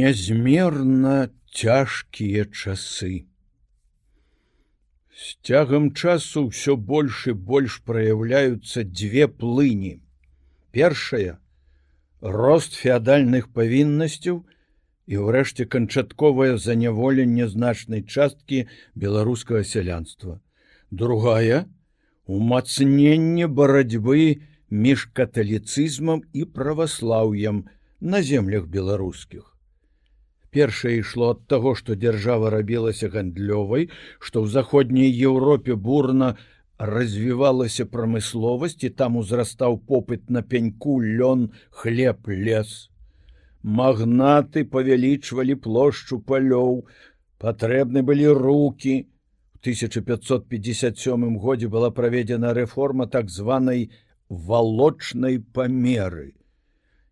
Нязмерна цяжкія часы. З цягам часу ўсё больш і больш праяўляюцца дзве плыні. Першая рост феадальных павіннасцяў і ўрэшце канчатковае заняволенне значнай часткі беларускага сялянства. Другая умацненне барацьбы між каталіцызмам і праваслаўем на землях беларускіх. Першае ішло ад таго, што дзяржава рабілася гандлёвай, што ў заходняй Еўропе бурна развівалася прамысловасць і там узрастаў попыт на пеньку лён, хлеб, лес. Магнаты павялічвалі плошчу палёў, патрэбны былі руки. В 1557 годзе была праведзена рэформа так званай валочнай памеры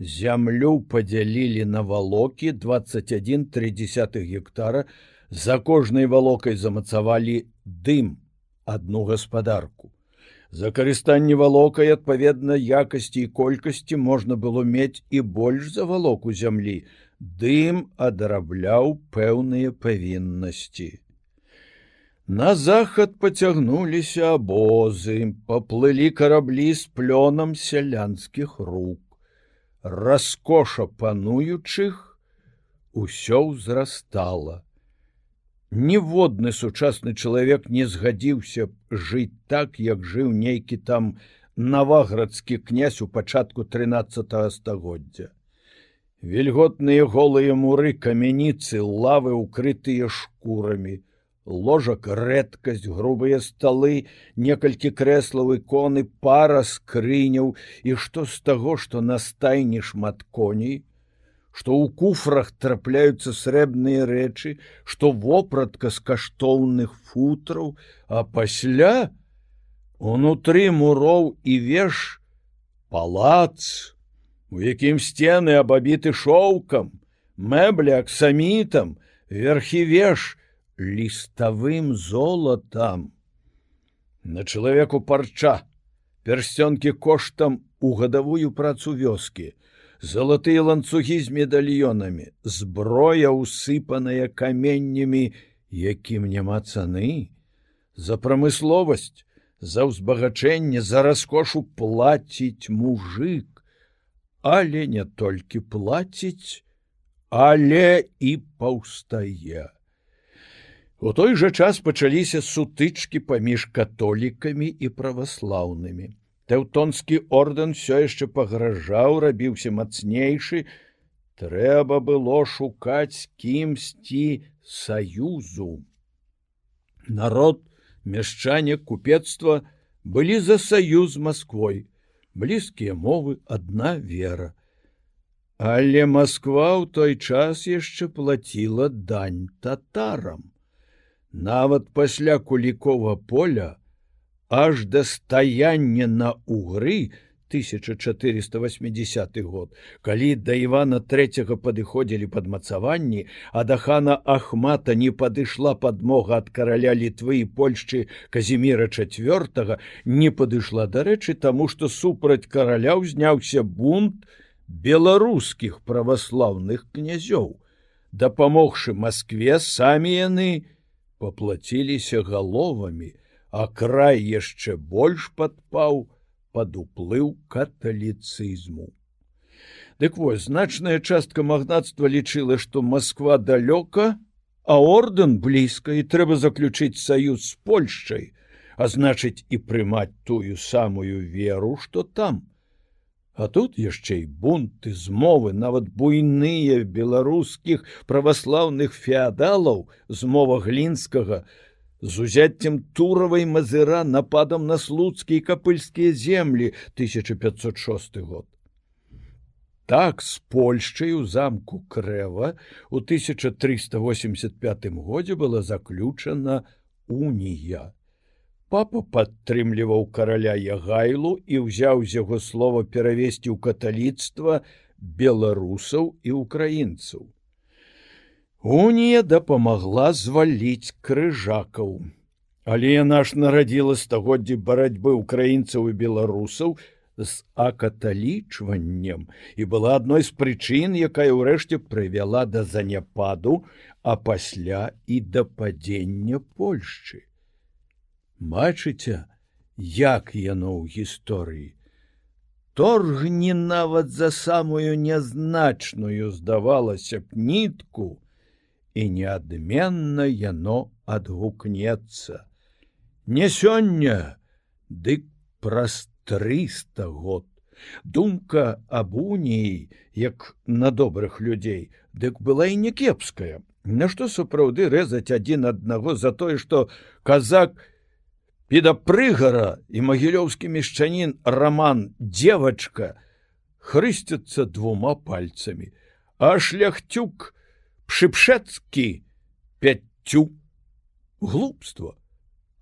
зямлю подзялілі на валокі 21,3 гектара. За кожнай валокай замацавалі дым одну гаспадарку. За карыстанне валокай адпаведна якасці і колькасці можна было мець і больш за валоку зямлі. Дым адрабляў пэўныя павіннасці. На захад поцягнуліся абозы, поплылі караблі з плёнам сялянскіх рук раскоша пануючых усё ўзрастала. Ніводны сучасны чалавек не згадзіўся жыць так, як жыў нейкі там наваградскі князь у пачатку 13 стагоддзя. Вільготныя голыя муры камяніцы лавы укрытыя шкурамі, ложак рэдкасць грубыя сталы некалькі крэслаў іконы пара скрыняў. І што з таго што на стайні шмат коней? Што ў куфрах трапляюцца срэбныя рэчы? Што вопратка з каштоўных футраў? А пасля унутры муроў і веш палац у якім сцены абабіты шоўкам мэбля аксамітам верхі веш ліставым золотам. На чалавеку парча, пярсцёнкі коштам у гадавую працу вёскі, залатыя ланцугі з медальёнамі, зброя усыпаная каменнямі, якім няма цаны, за прамысловасць, за ўзбагачэнне за раскошу плаціць мужик, але не толькі плаціць, але і паўстае. У той жа час пачаліся сутычкі паміж католікамі і праваслаўнымі. Тэўтонскі ордэн все яшчэ пагражаў, рабіўся мацнейшы, трэба было шукаць кімсьці саюзу. Народ, мяшчане купецтва былі за саюз Масквой, блізкія мовы адна вера. Але Масква ў той час яшчэ плаціла дань татарам. Нават пасля кулікова поля аж да стаяння на угры 1480 год, калі да Івана третьего падыходзілі падмацаванні, а да хана Ахмата не падышла падмога ад караля літвы і Польшчы Казіміра IV не падышла дарэчы, таму што супраць караля ўзняўся бунт беларускіх праваслаўных князёў. Дапамогшы Маскве самі яны, поплаціліся галовамі, а край яшчэ больш падпаў пад уплыў каталіцызму. Дык вось значная частка магнацтва лічыла, што Масква далёка, а ордэн блізка і трэба заключыць саюз з Польшчай, а значыць і прымаць тую самую веру, што там. А тут яшчэ і бунты змовы нават буйныя беларускіх праваслаўных феадалаў змова глінскага з узяццем туравай мазыра нападам на слуцкія капыльскія землі 1506 год. Так з Польшчай у замку крэва у 1385 годзе была заключана унія папа падтрымліваў караля ягайлу і ўзяў з яго слова перавесці ў каталіцтва беларусаў і украінцаў. Унія дапамагла зваліць крыжакаў, але яна ж нарадзіла стагоддзі барацьбы украінцаў і беларусаў з акаталічваннем і была адной з прычын, якая ўрэшце прывяла да заняпаду, а пасля і да падзення Польшчы. Мачыце, як яно ў гісторыі. Торгні нават за самую нязначную здавалася б нітку, і неадменна яно адгукнецца. Не сёння, дык праз 300 год. Думка аб уніі, як на добрых людзей, дык была і не кепская. Нашто сапраўды рэзаць адзін аднаго за тое, што казак педапрыгара і магілёўскі мешчанін роман девочка хрысцяцца двума пальцамі, а шляхцюк пшыпшэцкі пяццю. Глупства.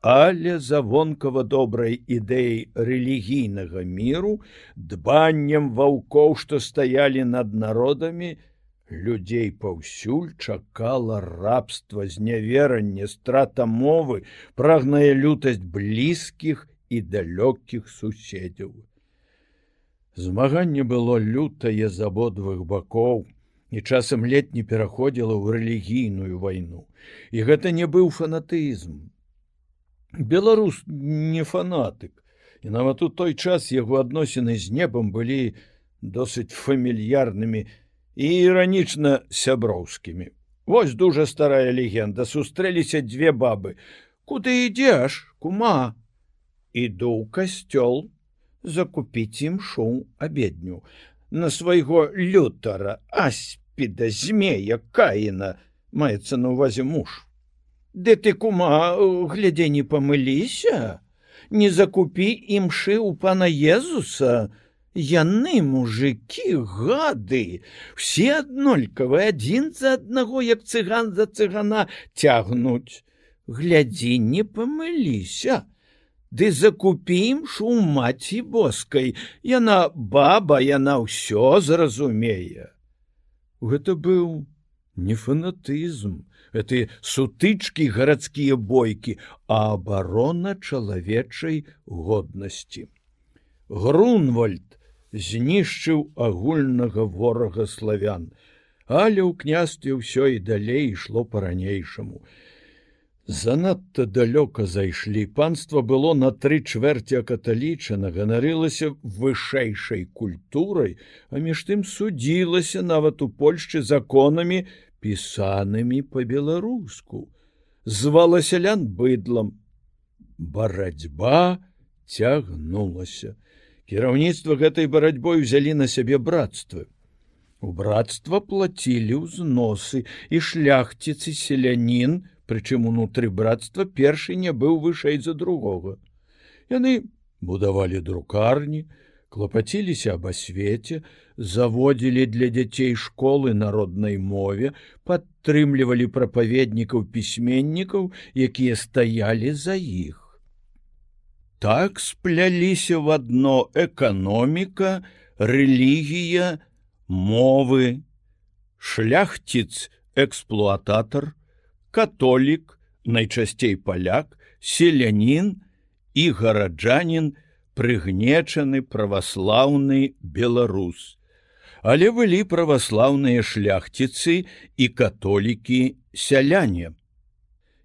Але за вонкава добрай ідэі рэлігійнага міру дбаннем ваўкоў што стаялі над народамі людзей паўсюль чакала рабства зняверанне страта мовы прагная лютасць блізкіх і далёкіх суседзяў. Змаганне было лютае з абодвых бакоў і часам летні пераходзіла ў рэлігійную вайну. І гэта не быў фанатызм. Беларус не фанатык, і нават у той час яго адносіны з небам былі досыць фамільярнымі і іранічна сяброўскімі. Вось дужа старая легенда сустрэліся дзве бабы. Куды ідзеш, кума? Іду ў касцёл закупіць ім шум абедню на свайго лютара аспіда змея каіна маецца на увазе муж. Ды ты кума глядзе не памыліся, не закупі імшы ў пана Езуса, яны мужикі гады, все аднолькавы адзін за аднаго, як цыган за цыгана цягнуць. Глядзі, не памыліся. Ды закупі імшу маці боскай, Яна баба, яна ўсё зразумее. Гэта быў не фанатызм, гэты сутычкі гарадскія бойкі, а абарона чалавечай годнасці. Грунвальд знішчыў агульнага ворага славян, але ў княстве ўсё і далей ішло па-ранейшаму. Занадта далёка зайшлі. Панства было на тры чвэрці каталічана ганарылася вышэйшай культурай, а між тым судзілася нават у Польшчы законамі пісанымі по-беларуску звала сялян быдлам. Барацьба цягнулася кіраўніцтва гэтай барацьбой узялі на сябе братствы у братства плацілі ўзносы і шляхціцы селянін прычым унутры братства першы не быў вышэй за другога яны будавалі друкарні клапаціліся аб асвеце, заводзілі для дзяцей школы народнай мове, падтрымлівалі прапаведнікаў пісьменнікаў, якія стаялі за іх. Так спляліся в адно эканоміка, рэлігія, мовы, шляхціц, эксплуататар, католік, найчасцей паляк, селянін і гараджанін, прыгнечаны праваслаўны беларус. Але былі праваслаўныя шляхціцы і католікі сяляне.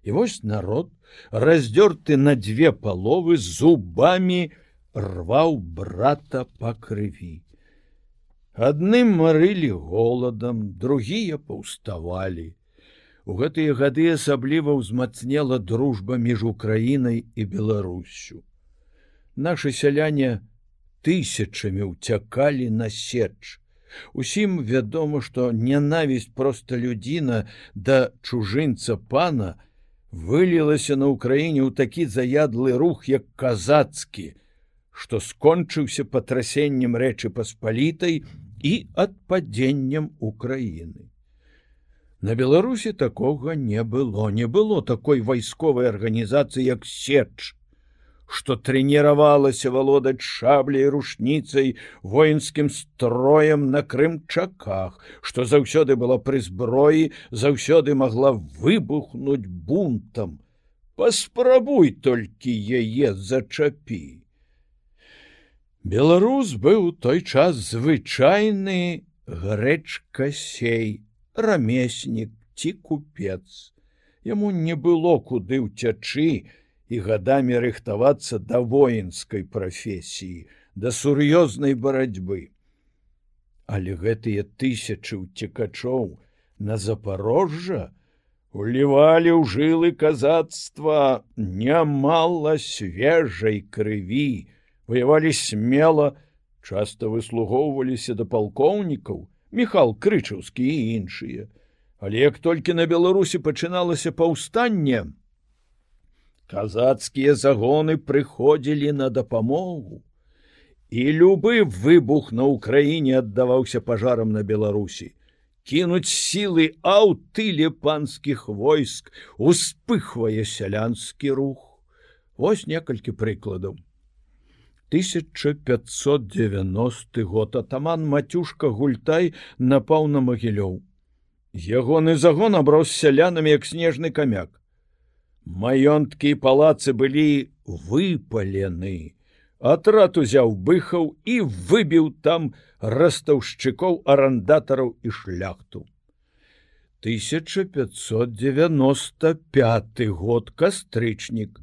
І вось народ, раздзёрты на дзве паловы зубамі рваў брата па крыві. Адным марылі голадам, другія паўставалі. У гэтыя гады асабліва ўзмацнела дружба між Украінай і Беларусю наши сяляне тысячамі ўцякалі на сеч. Усім вядома, што нянавісць проста людзіна да чужынца пана вылілася на ўкраіне ў такі заядлы рух, як казацкі, што скончыўся патрасеннем рэчы паспалітай і адпадзеннем Украіны. На Беларусі такога не было, не было такой вайсковай арганізацыі, як сеч што трэніравалася валодаць шабляй рушніцай воінскім строем на крымчаках, што заўсёды была пры зброі, заўсёды магла выбухнуць бунтам. Паспрабуй толькі яе зачапі. Беларус быў той час звычайны грэчка сей, рамеснік ці купец. Яму не было куды ўцячы і гадамі рыхтавацца да воінскай прафесіі, да сур'ёзнай барацьбы. Але гэтыя тысячы ўцекачоў на запорожжа улівалі ў жылы казацтва нямала свежай крыві, воевалі смело, часто выслугоўваліся да палкоўнікаў, Михал крычаўскі і іншыя. Але як толькі на Беларусі пачыналася паўстанне, казацкія загоны прыходзілі на дапамогу. І любы выбух на ўкраіне аддаваўся пажарам на Беларусі. Кінуць сілы аўтыле панскіх войск успыхвае сялянскі рух. Вось некалькі прыкладаў. 1590 год атаман матюшка гультай напаў на магілёў. Ягоны загон аброс сялянамі як снежны камяк. Маёнткі і палацы былі выпалены. Атрат узяў быхаў і выбіў там растаўшчыкоў арандатараў і шляхту. 1595 год кастрычнік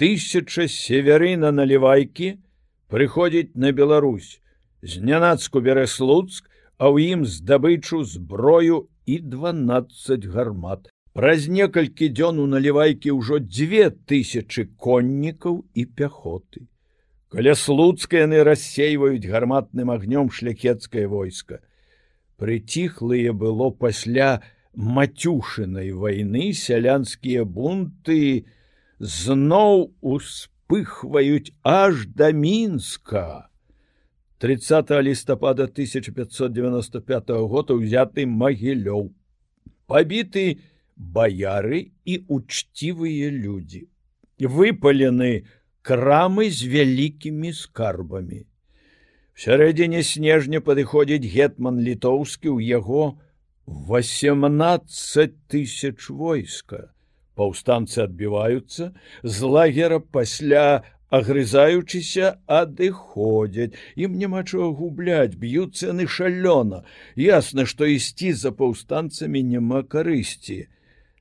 тысяча северына наливайкі прыходзіць на Беларусь знянацку бярэ слуцк а ў ім здабычу зброю і 12 гармат праз некалькі дзён у наливайкі ўжо две тысячи коннікаў і пяхоты каля слуцка яны рассейваюць гарматным агнём шляхецкае войска прыціхлые было пасля мацюшынай войны сялянскія бунты зноў успыхваюць аж да мінска. 30 лістапада 1595 года ўзяты магілёў. Пабіты баяры і учцівыя людзі. Выпалены крамы з вялікімі скарбамі. В сярэдзіне снежня падыходзіць гетман літоўскі ў яго 18 тысяч войска паўстанцы адбіваюцца з лагера пасля агрызаючыся адыходзяць ім няма чого губляць б'ют цены шалёна ясна што ісці за паўстанцамі няма карысці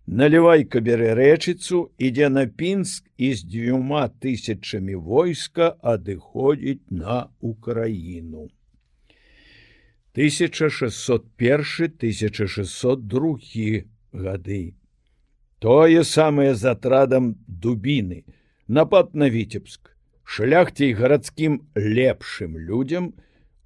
наливайка бярэ рэчыцу ідзе на пінск і з дзвюма тысячамі войска адыходзіць на украіну 1601 1602 гады тое самае з атрадам дубіны напад на віцебск шляхцей гарадскім лепшым людзям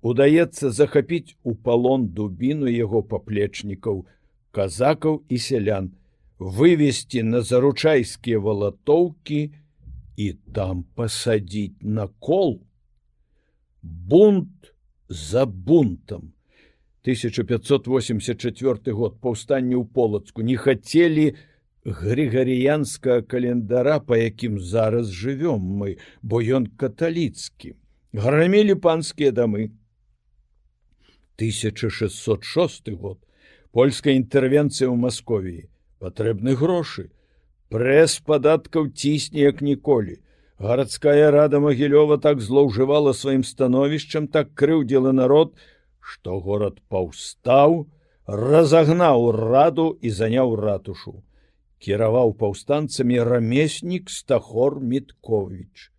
удаецца захапіць у палон дубіну яго паплечнікаў казакаў і сялян вывесці на заручайскія валатоўкі і там пасадзіць на кол. Бунт за бунтам 1584 год паўстанне ў полацку не хацелі на грыгарыянскага календара по якім зараз жывём мы бо ён каталіцкі грамілі панскія дамы. 1606 год. Польская інтэрвенцыя ў масковіі патрэбны грошы. Прэс падаткаў цісне як ніколі. Гарадская рада магілёва так злоўжывала сваім становішчам так крыўдзіла народ што горад паўстаў разагнаў раду і заняў ратушу. Кіраваў паўстанцамі рамеснік стахор міткович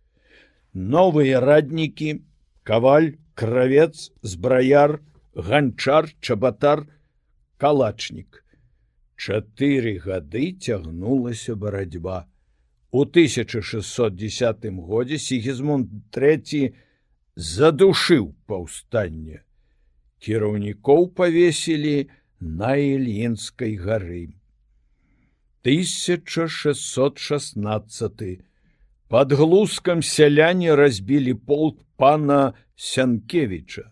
новыя раднікі каваль кравец збраяр ганчар чабатар калачнік чатыры гады цягнулася барацьба. У 1610 годзе сігізмунд трэці задушыў паўстанне. Кіраўнікоў павесілі на ільінскай гары. 1616 под глускам сяляне разбілі полк пана сянкевича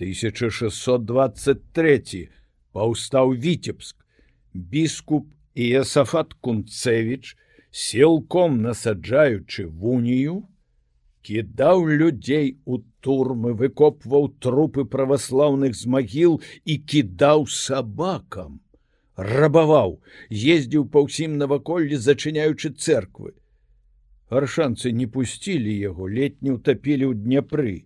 1623 паўстаў віцебск біскуп іясафат кунцевич сілком насаджаючы вунію кідаў людзей у турмы выкопваў трупы праваслаўных з магіл і кідаў сабакам рабаваў, ездзіў па ўсім наваколлі, зачыняючы церквы. аршанцы не пусцілі яго летні ўтапілі ў дняпры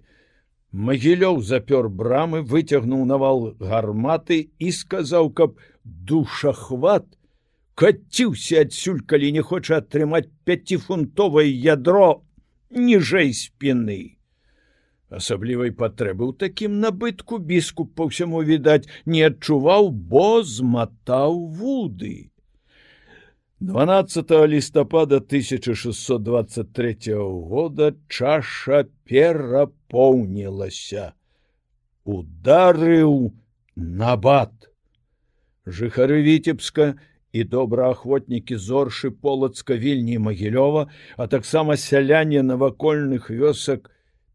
магілёў запёр брамы выцягнуў навал гарматы і сказаў каб душахват каціўся адсюль калі не хоча атрымаць пяцифунтовае ядро ніжэй спины асаблівай патрэбы ў такім набытку біскуп по ўсяму відаць не адчуваў бо зматаў вуды 12 лістапада 1623 года чаша перапоўнілася. Ударыў набат жыхары віцебска і добраахвотнікі зоршы полацка вільні магілёва а таксама сяляне навакольных вёсак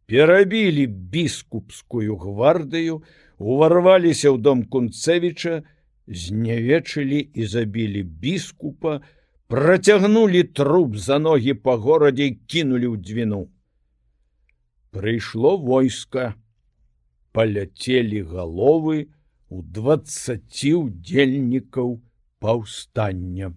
перабілі біскупскую гвардыю уварваліся ў дом кунцевіча знявечылі і забілі біскупа процягнулі труп за ногі па горадзе кінулі ў дзвіну. Прыйшло войска паляцелі галовы у двадцаці ўдзельнікаў паўстання